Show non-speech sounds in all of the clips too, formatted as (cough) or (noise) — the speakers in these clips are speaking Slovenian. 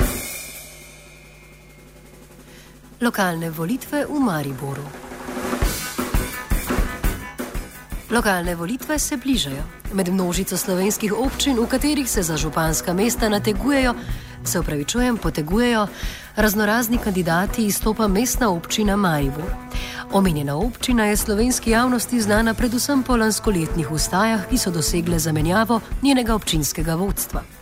Offside. Lokalne volitve v Mariboru. Lokalne volitve se bližajo. Med množico slovenskih občin, v katerih se za županska mesta nategujejo, se upravičujem, potegujejo raznorazni kandidati, izstopa mestna občina Maribor. Omenjena občina je slovenski javnosti znana predvsem po lanskoletnih ustajah, ki so dosegle zamenjavo njenega občinskega vodstva.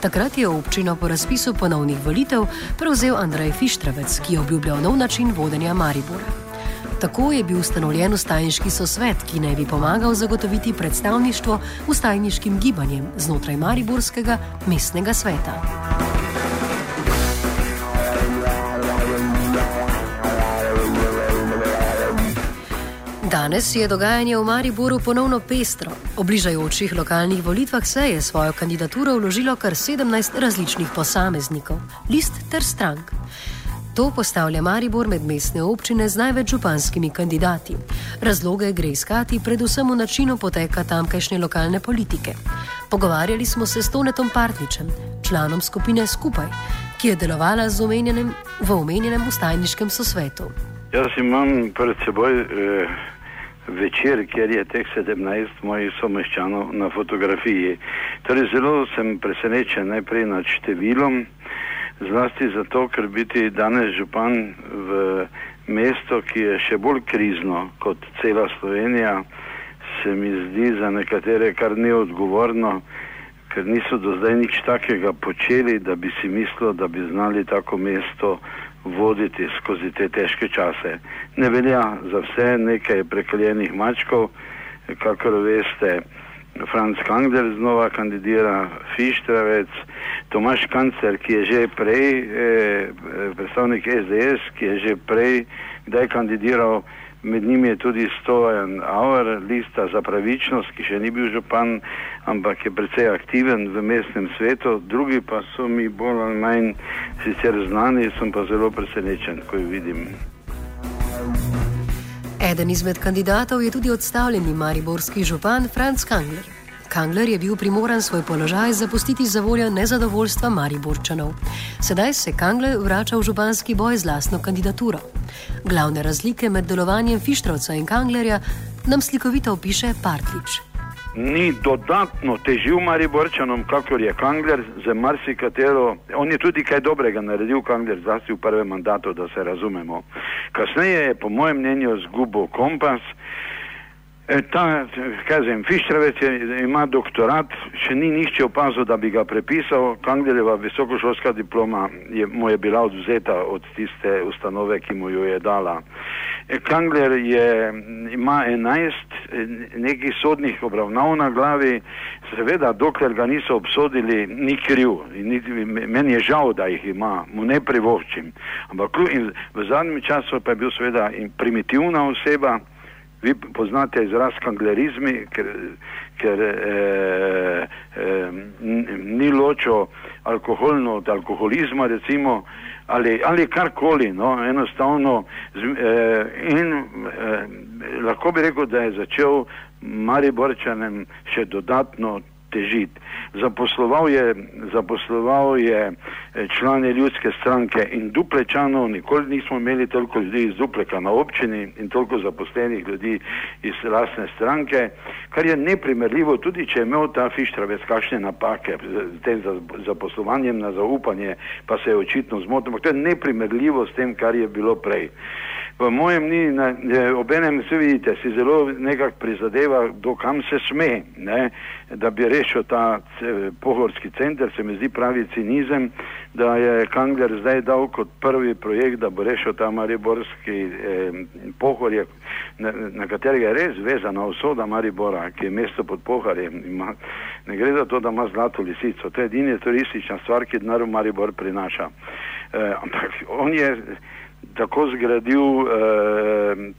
Takrat je občino po razpisu ponovnih volitev prevzel Andrej Fištravec, ki je obljubljal nov način vodenja Maribora. Tako je bil ustanovljen ustajniški sosvet, ki naj bi pomagal zagotoviti predstavništvo ustajniškim gibanjem znotraj Mariborskega mestnega sveta. Danes je dogajanje v Mariboru ponovno pestro. O bližajočih lokalnih volitvah se je svojo kandidaturo vložilo kar 17 različnih posameznikov, list ter strank. To postavlja Maribor med mestne občine z največ županskimi kandidati. Razloge gre iskati predvsem v načinu poteka tamkajšnje lokalne politike. Pogovarjali smo se s Tonetom Partničem, članom skupine Skupaj, ki je delovala omenjenem, v omenjenem ustajniškem sosvetu. Jaz imam pred seboj eh, večer, kjer je teh 17 mojih someščanov na fotografiji. Torej, zelo sem presenečen najprej nad številom, zlasti zato, ker biti danes župan v mesto, ki je še bolj krizno kot cela Slovenija, se mi zdi za nekatere kar neodgovorno, ker niso do zdaj nič takega počeli, da bi si mislili, da bi znali tako mesto voditi skozi te težke čase. Ne velja za vse, nekaj prekaljenih mačkov, kakor veste, Franz Kangler znova kandidira, Fištravec, Tomaš Kancer, ki je že prej, eh, predstavnik SDS, ki je že prej kdaj kandidiral, med njimi je tudi Stojan Auer, lista za pravičnost, ki še ni bil župan, ampak je precej aktiven v mestnem svetu, drugi pa so mi bolj ali manj sicer znani, sem pa zelo presenečen, ko jih vidim. Eden izmed kandidatov je tudi odstavljeni mariborski župan Franz Kangler. Kangler je bil primoran svoj položaj zapustiti za voljo nezadovoljstva Mariborčanov. Sedaj se Kangler vrača v županski boj z lastno kandidaturo. Glavne razlike med delovanjem Fištrovca in Kanglerja nam slikovito opiše Partlič. Ni dodatno težil Mariborčanom, kakor je Kangler, za marsikatero. On je tudi kaj dobrega naredil, Kangler, zlasti v prvem mandatu, da se razumemo. Kasneje je, po mojem mnenju, zgubil kompas. E, ta, kažem, Fištravec je, ima doktorat, še ni nihče opazil, da bi ga prepisal. Kanglerjeva visokošolska diploma je, mu je bila odvzeta od tiste ustanove, ki mu jo je dala. E, Kangler je, ima enajst e, nekih sodnih obravnav na glavi, seveda, dokler ga niso obsodili, ni kriv. Ni, meni je žal, da jih ima, mu ne privoščim. Ampak v zadnjem času pa je bil seveda primitivna oseba. Vi poznate izraz kanglerizmi, ker, ker eh, eh, ni ločo alkoholno od alkoholizma, recimo, ali, ali karkoli, no, enostavno. Z, eh, in eh, lahko bi rekel, da je začel Mariborčanem še dodatno težiti. Zaposloval je, zaposloval je eh, člane ljudske stranke in duplečanov, nikoli nismo imeli toliko ljudi iz dupleka na občini in toliko zaposlenih ljudi iz lasne stranke, kar je neprimerljivo, tudi če je imel ta Fištravec kakšne napake z tem zaposlovanjem na zaupanje, pa se je očitno zmotil, to je neprimerljivo s tem, kar je bilo prej v mojem ni, obenem se vidite, si zelo nekako prizadeva, do kam se sme, ne, da bi rešil ta pohorski center, se mi zdi pravi cinizem, da je Kangler zdaj dal kot prvi projekt, da bo rešil ta mariborski eh, pohorje, na, na katerega je res vezana usoda Maribora, ki je mesto pod pohorjem. Ima, ne gre za to, da ima zlato lisico, to je edina turistična stvar, ki denar v Maribor prinaša. Eh, ampak on je tako zgradil, eh,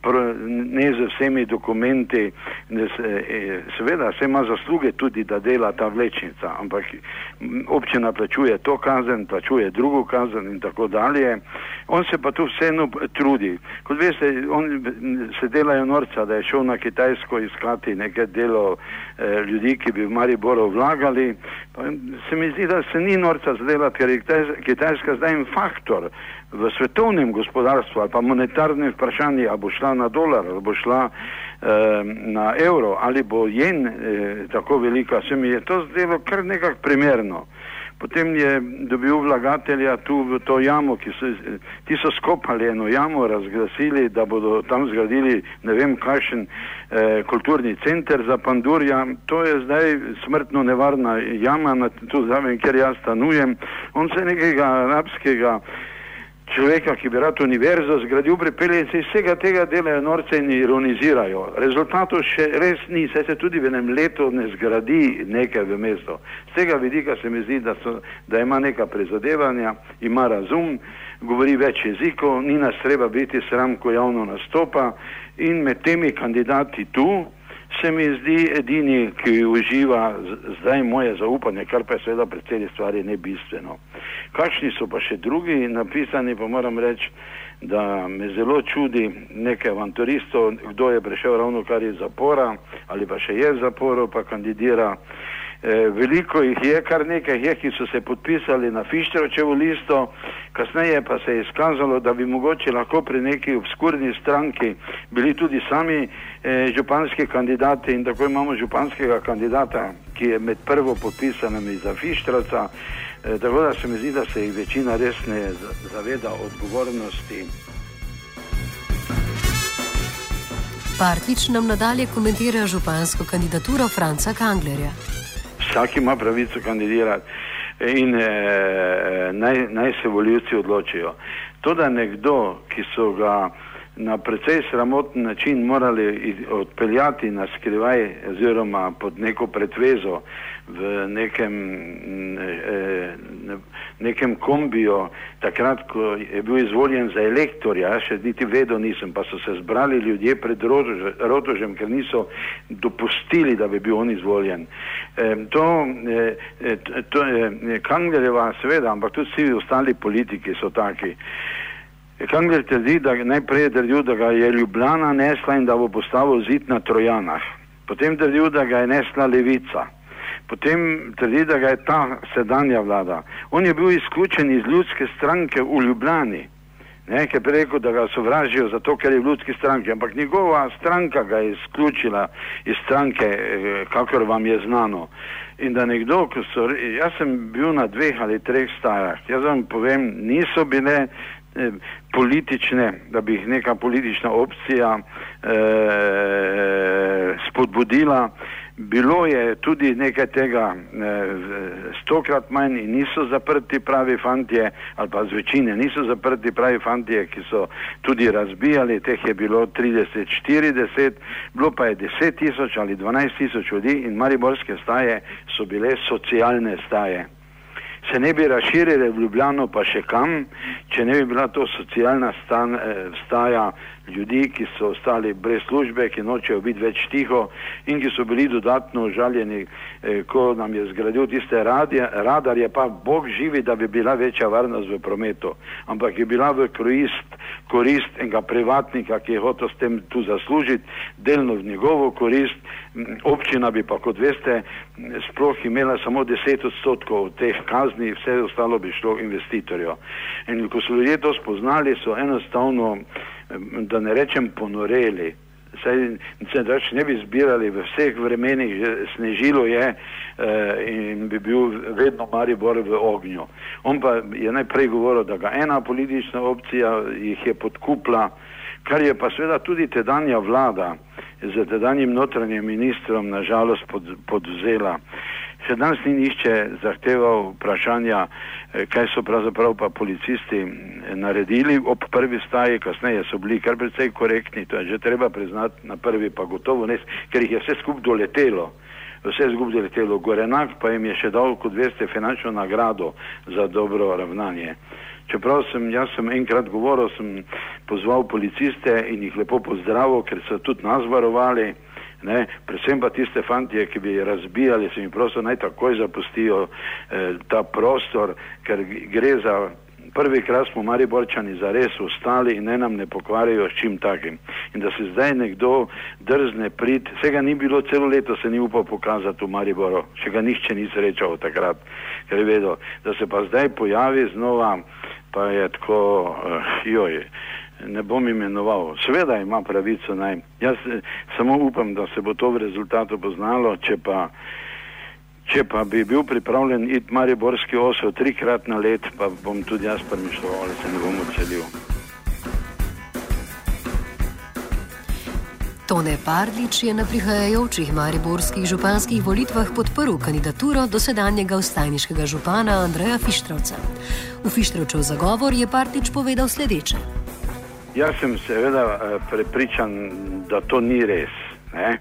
ne z vsemi dokumenti, se, eh, seveda se ima zasluge tudi, da dela ta vlečnica, ampak občina plačuje to kazen, plačuje drugo kazen in tako dalje. On se pa tu vseeno trudi. Kot veste, on se delajo norca, da je šel na Kitajsko iskati nekaj delo eh, ljudi, ki bi v Mariboru vlagali. Pa se mi zdi, da se ni norca zdelati, ker je Kitajska zdaj en faktor v svetovnem gospodarstvu ali pa monetarnem vprašanju, ali bo šla na dolar, ali bo šla eh, na evro, ali bo jen eh, tako velika, se mi je to zdelo kar nekako primerno. Potem je dobil vlagatelja tu v to jamo, ki so, ti so skopali eno jamo, razglasili, da bodo tam zgradili ne vem kakšen eh, kulturni center za pandurja. To je zdaj smrtno nevarna jama, na, tu zraven, kjer jaz stanujem. On se nekega arabskega človeka, ki bi rad univerzo zgradil, pripelje in se iz vsega tega delajo norce in ironizirajo. Rezultatov še res ni, saj se tudi v enem letu ne zgradi nekaj v mesto. Z tega vidika se mi zdi, da, so, da ima neka prizadevanja, ima razum, govori več jezikov, ni nas treba biti sram, ko javno nastopa in med temi kandidati tu, se mi zdi edini, ki uživa zdaj moje zaupanje, kar pa je seveda pri celi stvari ne bistveno. Kakšni so pa še drugi napisani, pa moram reči, da me zelo čudi nekaj avanturistov, kdo je prišel ravno kar iz zapora ali pa še je v zaporu, pa kandidira. E, veliko jih je, kar nekaj je, ki so se podpisali na Fišteročevo listo, kasneje pa se je izkazalo, da bi mogoče lahko pri neki obskurni stranki bili tudi sami e, županski kandidati in tako imamo županskega kandidata, ki je med prvo podpisanimi za Fišteroca, e, tako da se mi zdi, da se jih večina res ne zaveda odgovornosti. Partič nam nadalje komentira župansko kandidaturo Franca Kanglerja vsak ima pravico kandidirati in eh, naj, naj se voljivci odločijo. To, da nekdo, ki so ga na precej sramoten način morali odpeljati na skrivaj oziroma pod neko pretvezo v nekem, eh, nekem kombiju, takrat, ko je bil izvoljen za elektorja, ja še niti vedel nisem, pa so se zbrali ljudje pred Rotožem, ker niso dopustili, da bi bil on izvoljen. To, e, to je Kanglerjeva, seveda, ampak tudi vsi ostali politiki so taki. Kangler trdi, da najprej je trdil, da ga je Ljubljana nesla in da bo postavil zid na Trojanah. Potem trdil, da ga je nesla levica. Potem trdi, da ga je ta sedanja vlada. On je bil izključen iz ljudske stranke v Ljubljani. Nekaj bi rekel, da ga sovražijo zato, ker je v ljudski stranki, ampak njegova stranka ga je izključila iz stranke, eh, kakor vam je znano. In da nekdo, ko so, jaz sem bil na dveh ali treh stajah, jaz vam povem, niso bile eh, politične, da bi jih neka politična opcija eh, spodbudila, Bilo je tudi nekaj tega eh, stokrat manj in niso zaprti pravi fantje, ali pa z večine niso zaprti pravi fantje, ki so tudi razbijali, teh je bilo 30-40, bilo pa je 10 tisoč ali 12 tisoč ljudi in mariborske staje so bile socialne staje se ne bi razširile v Ljubljano pa še kam, če ne bi bila to socialna stan, eh, staja ljudi, ki so ostali brez službe, ki nočejo biti več tiho in ki so bili dodatno užaljeni, eh, ko nam je zgradil tiste radje, radarje, pa Bog živi, da bi bila večja varnost v prometu, ampak je bila v korist, korist enega privatnika, ki je hotel s tem tu zaslužiti, delno v njegovo korist, občina bi pa, kot veste, sploh imela samo 10 odstotkov teh kazni, vse ostalo bi šlo investitorju. In ko so ljudje to spoznali, so enostavno, da ne rečem, ponoreli. Saj se več ne bi zbirali v vseh vremenih, snežilo je eh, in bi bil vedno Maribor v ognju. On pa je najprej govoril, da ga ena politična opcija jih je podkupla, kar je pa seveda tudi tedanja vlada z tedanjim notranjim ministrom nažalost pod, podvzela. Še danes ni nišče zahteval vprašanja, eh, kaj so pravzaprav pa policisti naredili ob prvi staji, kasneje so bili kar precej korektni, to je že treba priznati na prvi pa gotovo ne, ker jih je vse skup doletelo. vse zgubili letelo. Gorenak pa jim je še dal, kot veste, finančno nagrado za dobro ravnanje. Čeprav sem, jaz sem enkrat govoril, sem pozval policiste in jih lepo pozdravil, ker so tudi nas varovali. Ne, predvsem pa tiste fantje, ki bi razbijali, se jim prosto naj takoj zapustijo eh, ta prostor, ker gre za prvi krat smo Mariborčani zares ostali in ne nam ne pokvarjajo s čim takim. In da se zdaj nekdo drzne prid, vsega ni bilo celo leto, se ni upal pokazati v Mariboru, še ga nihče ni srečal takrat, ker je vedel, da se pa zdaj pojavi znova, pa je tako, uh, joj ne bom imenoval. Seveda ima pravico naj. Jaz eh, samo upam, da se bo to v rezultatu poznalo, če pa, če pa bi bil pripravljen iti Mariborski osel trikrat na let, pa bom tudi jaz premišljal, ali se ne bom odselil. Tone Pardlič je na prihajajočih mariborskih županskih volitvah podprl kandidaturo dosedanjega ustajniškega župana Andreja Fištrovca. V Fištrovčev zagovor je Pardlič povedal sledeče. Jaz sem seveda eh, prepričan, da to ni res. Ne?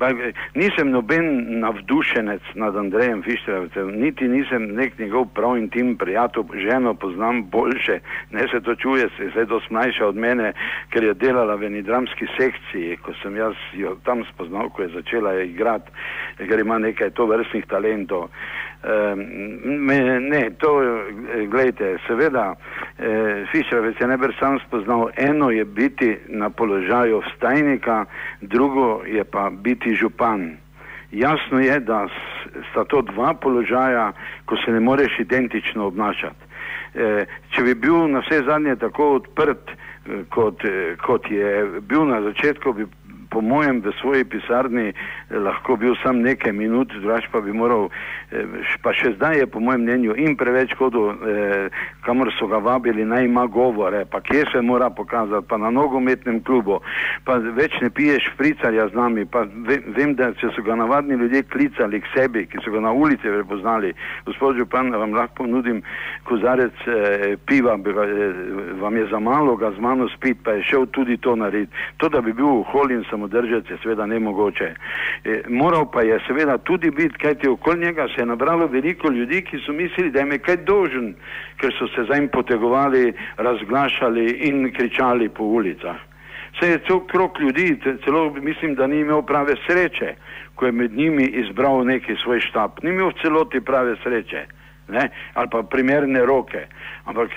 Eh, nisem noben navdušenec nad Andrejem Fišterovcem, niti nisem nek njegov prav intim prijatelj, ženo poznam boljše, ne se to čuje, se je zelo smajša od mene, ker je delala v eni dramski sekciji, ko sem jaz jo tam spoznal, ko je začela igrati, ker ima nekaj to vrstnih talentov. Me, ne, to, eh, gledajte, seveda, eh, Fišerovec je najbrž sam spoznal, eno je biti na položaju vstajnika, drugo je pa biti župan. Jasno je, da sta to dva položaja, ko se ne moreš identično obnašati. Eh, če bi bil na vse zadnje tako odprt, eh, kot, eh, kot je bil na začetku, bi po mojem v svoji pisarni eh, lahko bil sam nekaj minut, drugač pa bi moral, eh, pa še zdaj je po mojem mnenju in preveč hodil, eh, kamor so ga vabili, naj ima govore, pa kje se mora pokazati, pa na nogometnem klubu, pa več ne piješ fricarja z nami, pa vem, da če so ga navadni ljudje klicali k sebi, ki so ga na ulici prepoznali, gospod Župan, vam lahko nudim kozarec eh, piva, vam je za malo ga z mano spiti, pa je šel tudi to narediti. To, da bi bil Holin, sem samodržati je seveda nemogoče. E, moral pa je seveda tudi biti, kajti okoli njega se je nabralo veliko ljudi, ki so mislili, da je kaj dolžen, ker so se za njim potegovali, razglašali in kričali po ulicah. Se je cel krok ljudi, celo mislim, da ni imel prave sreče, ko je med njimi izbral neki svoj štab. Ni imel v celoti prave sreče, ne? ali pa primerne roke. Ampak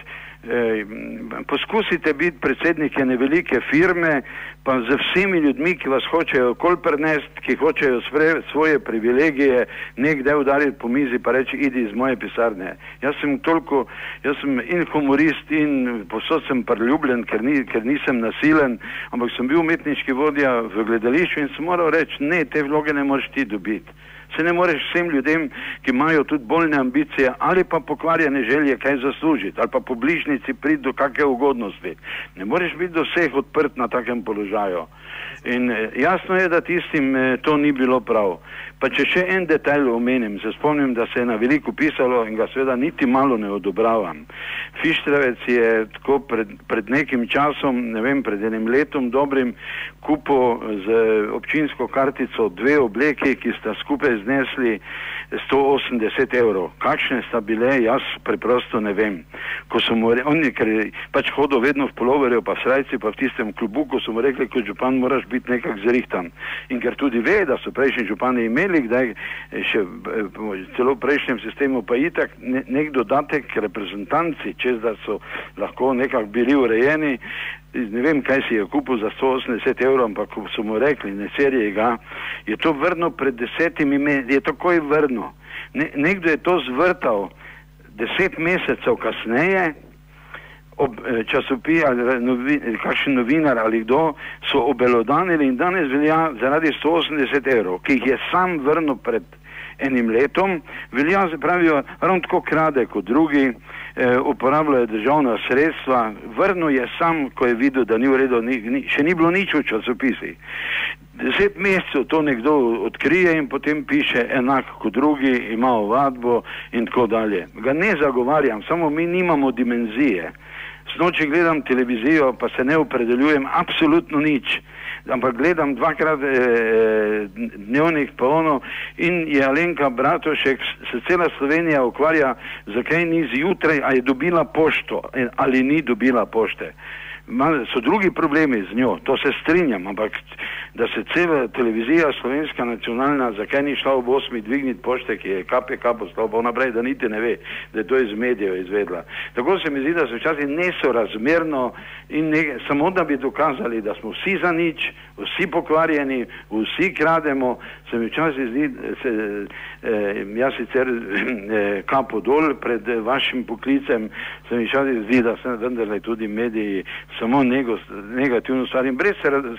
poskusite biti predsednik ene velike firme, pa z vsemi ljudmi, ki vas hočejo kol prenesti, ki hočejo spre, svoje privilegije, nekdaj udariti po mizi, pa reči, idi iz moje pisarne. Jaz sem toliko, jaz sem in humorist in posod sem priljubljen, ker, ni, ker nisem nasilen, ampak sem bil umetniški vodja v gledališču in sem moral reči, ne, te vloge ne moreš ti dobiti se ne moreš vsem ljudem, ki imajo tudi bolne ambicije ali pa pokvarjene želje, kaj zaslužiti, ali pa po bližnici priti do kakšne ugodnosti. Ne moreš biti do vseh odprt na takem položaju. In eh, jasno je, da tistim eh, to ni bilo prav. Pa če še en detajl omenim, se spomnim, da se je na veliko pisalo in ga seveda niti malo ne odobravam. Fištravec je tako pred, pred nekim časom, ne vem, pred enim letom dobrim, kupil z občinsko kartico dve obleke, ki sta skupaj znesli 180 evrov. Kakšne sta bile, jaz preprosto ne vem. Ko so mu rekli, on je pač hodil vedno v poloverju, pa srajci, pa v tistem klubu, ko so mu rekli, kot župan moraš biti nekak zrihtan. In ker tudi ve, da so prejšnji župani imeli imeli kdaj eh, še eh, celo v prejšnjem sistemu pa itak ne, nek dodatek reprezentanci, čez da so lahko nekako bili urejeni, ne vem, kaj si je kupil za 180 evrov, ampak ko so mu rekli, ne serije ga, je to vrno pred desetimi meseci, je takoj vrno. Ne, nekdo je to zvrtal deset mesecev kasneje, ob eh, časopis ali novi, kakšen novinar ali kdo so obelodanili in danes velja zaradi 180 evrov, ki jih je sam vrnil pred enim letom, velja, se pravijo, ravno tako krade kot drugi, eh, uporabljajo državna sredstva, vrnil je sam, ko je videl, da ni v redu, ni, ni, še ni bilo nič v časopisih. Deset mesecev to nekdo odkrije in potem piše enako kot drugi, ima ovadbo in tako dalje. Ga ne zagovarjam, samo mi nimamo dimenzije Snoči gledam televizijo, pa se ne opredeljujem absolutno nič. Ampak gledam dvakrat eh, dnevnik pa ono in je Alenka Bratošek, se cela Slovenija ukvarja, zakaj ni zjutraj, a je dobila pošto ali ni dobila pošte. So drugi problemi z njo, to se strinjam, ampak da se cela televizija, slovenska nacionalna, zakaj ni šla v osmi dvigniti pošte, ki je KPK poslal pa naprej, da niti ne ve, da je to iz medijev izvedla. Tako se mi zdi, da se včasih nesorazmerno in ne, samo da bi dokazali, da smo vsi za nič, vsi pokvarjeni, vsi krademo, se mi včasih zdi, se, eh, jaz sicer (clears throat) eh, kapo dol pred vašim poklicem, se mi včasih zdi, da se vendarle tudi mediji samo negativno stvar in brez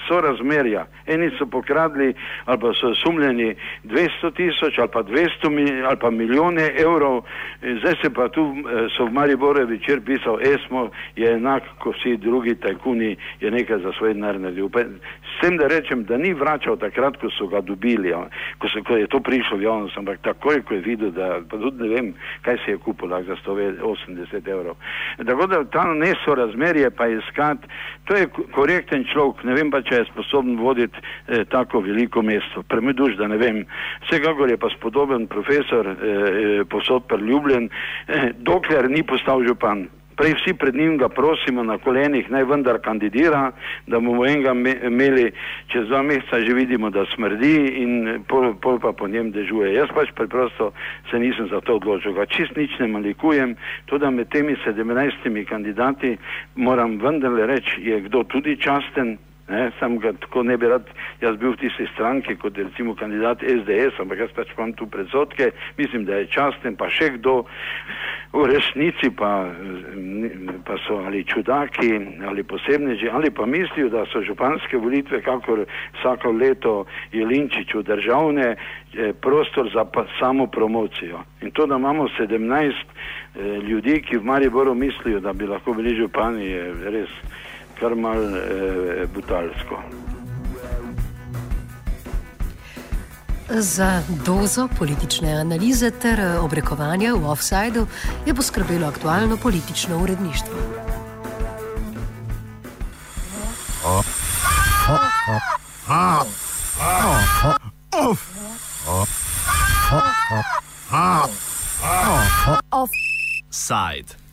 sorazmerja. Eni so pokradli ali pa so sumljeni 200 tisoč ali pa 200 ali pa milijone evrov, zdaj se pa tu eh, so v Mariboru večer pisal, ESMO je enak kot vsi drugi tajkuni, je nekaj za svoj denar naredil. S tem, da rečem, da ni vračal takrat, ko so ga dobili, ko, se, ko je to prišlo v javnost, ampak takoj, ko je videl, da pa tudi ne vem, kaj se je kupil za 180 evrov. Tako da ta nesorazmerje pa iskati, to je korekten človek, ne vem pa, če je sposoben voditi eh, tako veliko mesto. Premeduš, da ne vem. Vsekakor je pa spodoben profesor, eh, eh, posod priljubljen, eh, dokler ni postal župan. Prej vsi pred njim ga prosimo na kolenih, naj vendar kandidira, da bomo enega imeli čez dva meseca, že vidimo, da smrdi in pol, pol pa po njem dežuje. Jaz pač preprosto se nisem za to odločil. Ga čist nič ne malikujem, tudi med temi sedemnajstimi kandidati moram vendarle reči, je kdo tudi časten, Ne, sam ga tako ne bi rad, jaz bil v tisti stranki kot recimo kandidat SDS, ampak jaz pač imam tu predsotke, mislim, da je časten, pa še kdo v resnici pa, pa so ali čudaki ali posebneži, ali pa mislijo, da so županske volitve, kakor vsako leto je Linčič v državne, eh, prostor za pa, samo promocijo. In to, da imamo 17 eh, ljudi, ki v Mariboru mislijo, da bi lahko bili župani, je res kar mal eh, butalsko. Za dozo politične analize ter obrekovanja v offsajdu je poskrbelo aktualno politično uredništvo. Offside.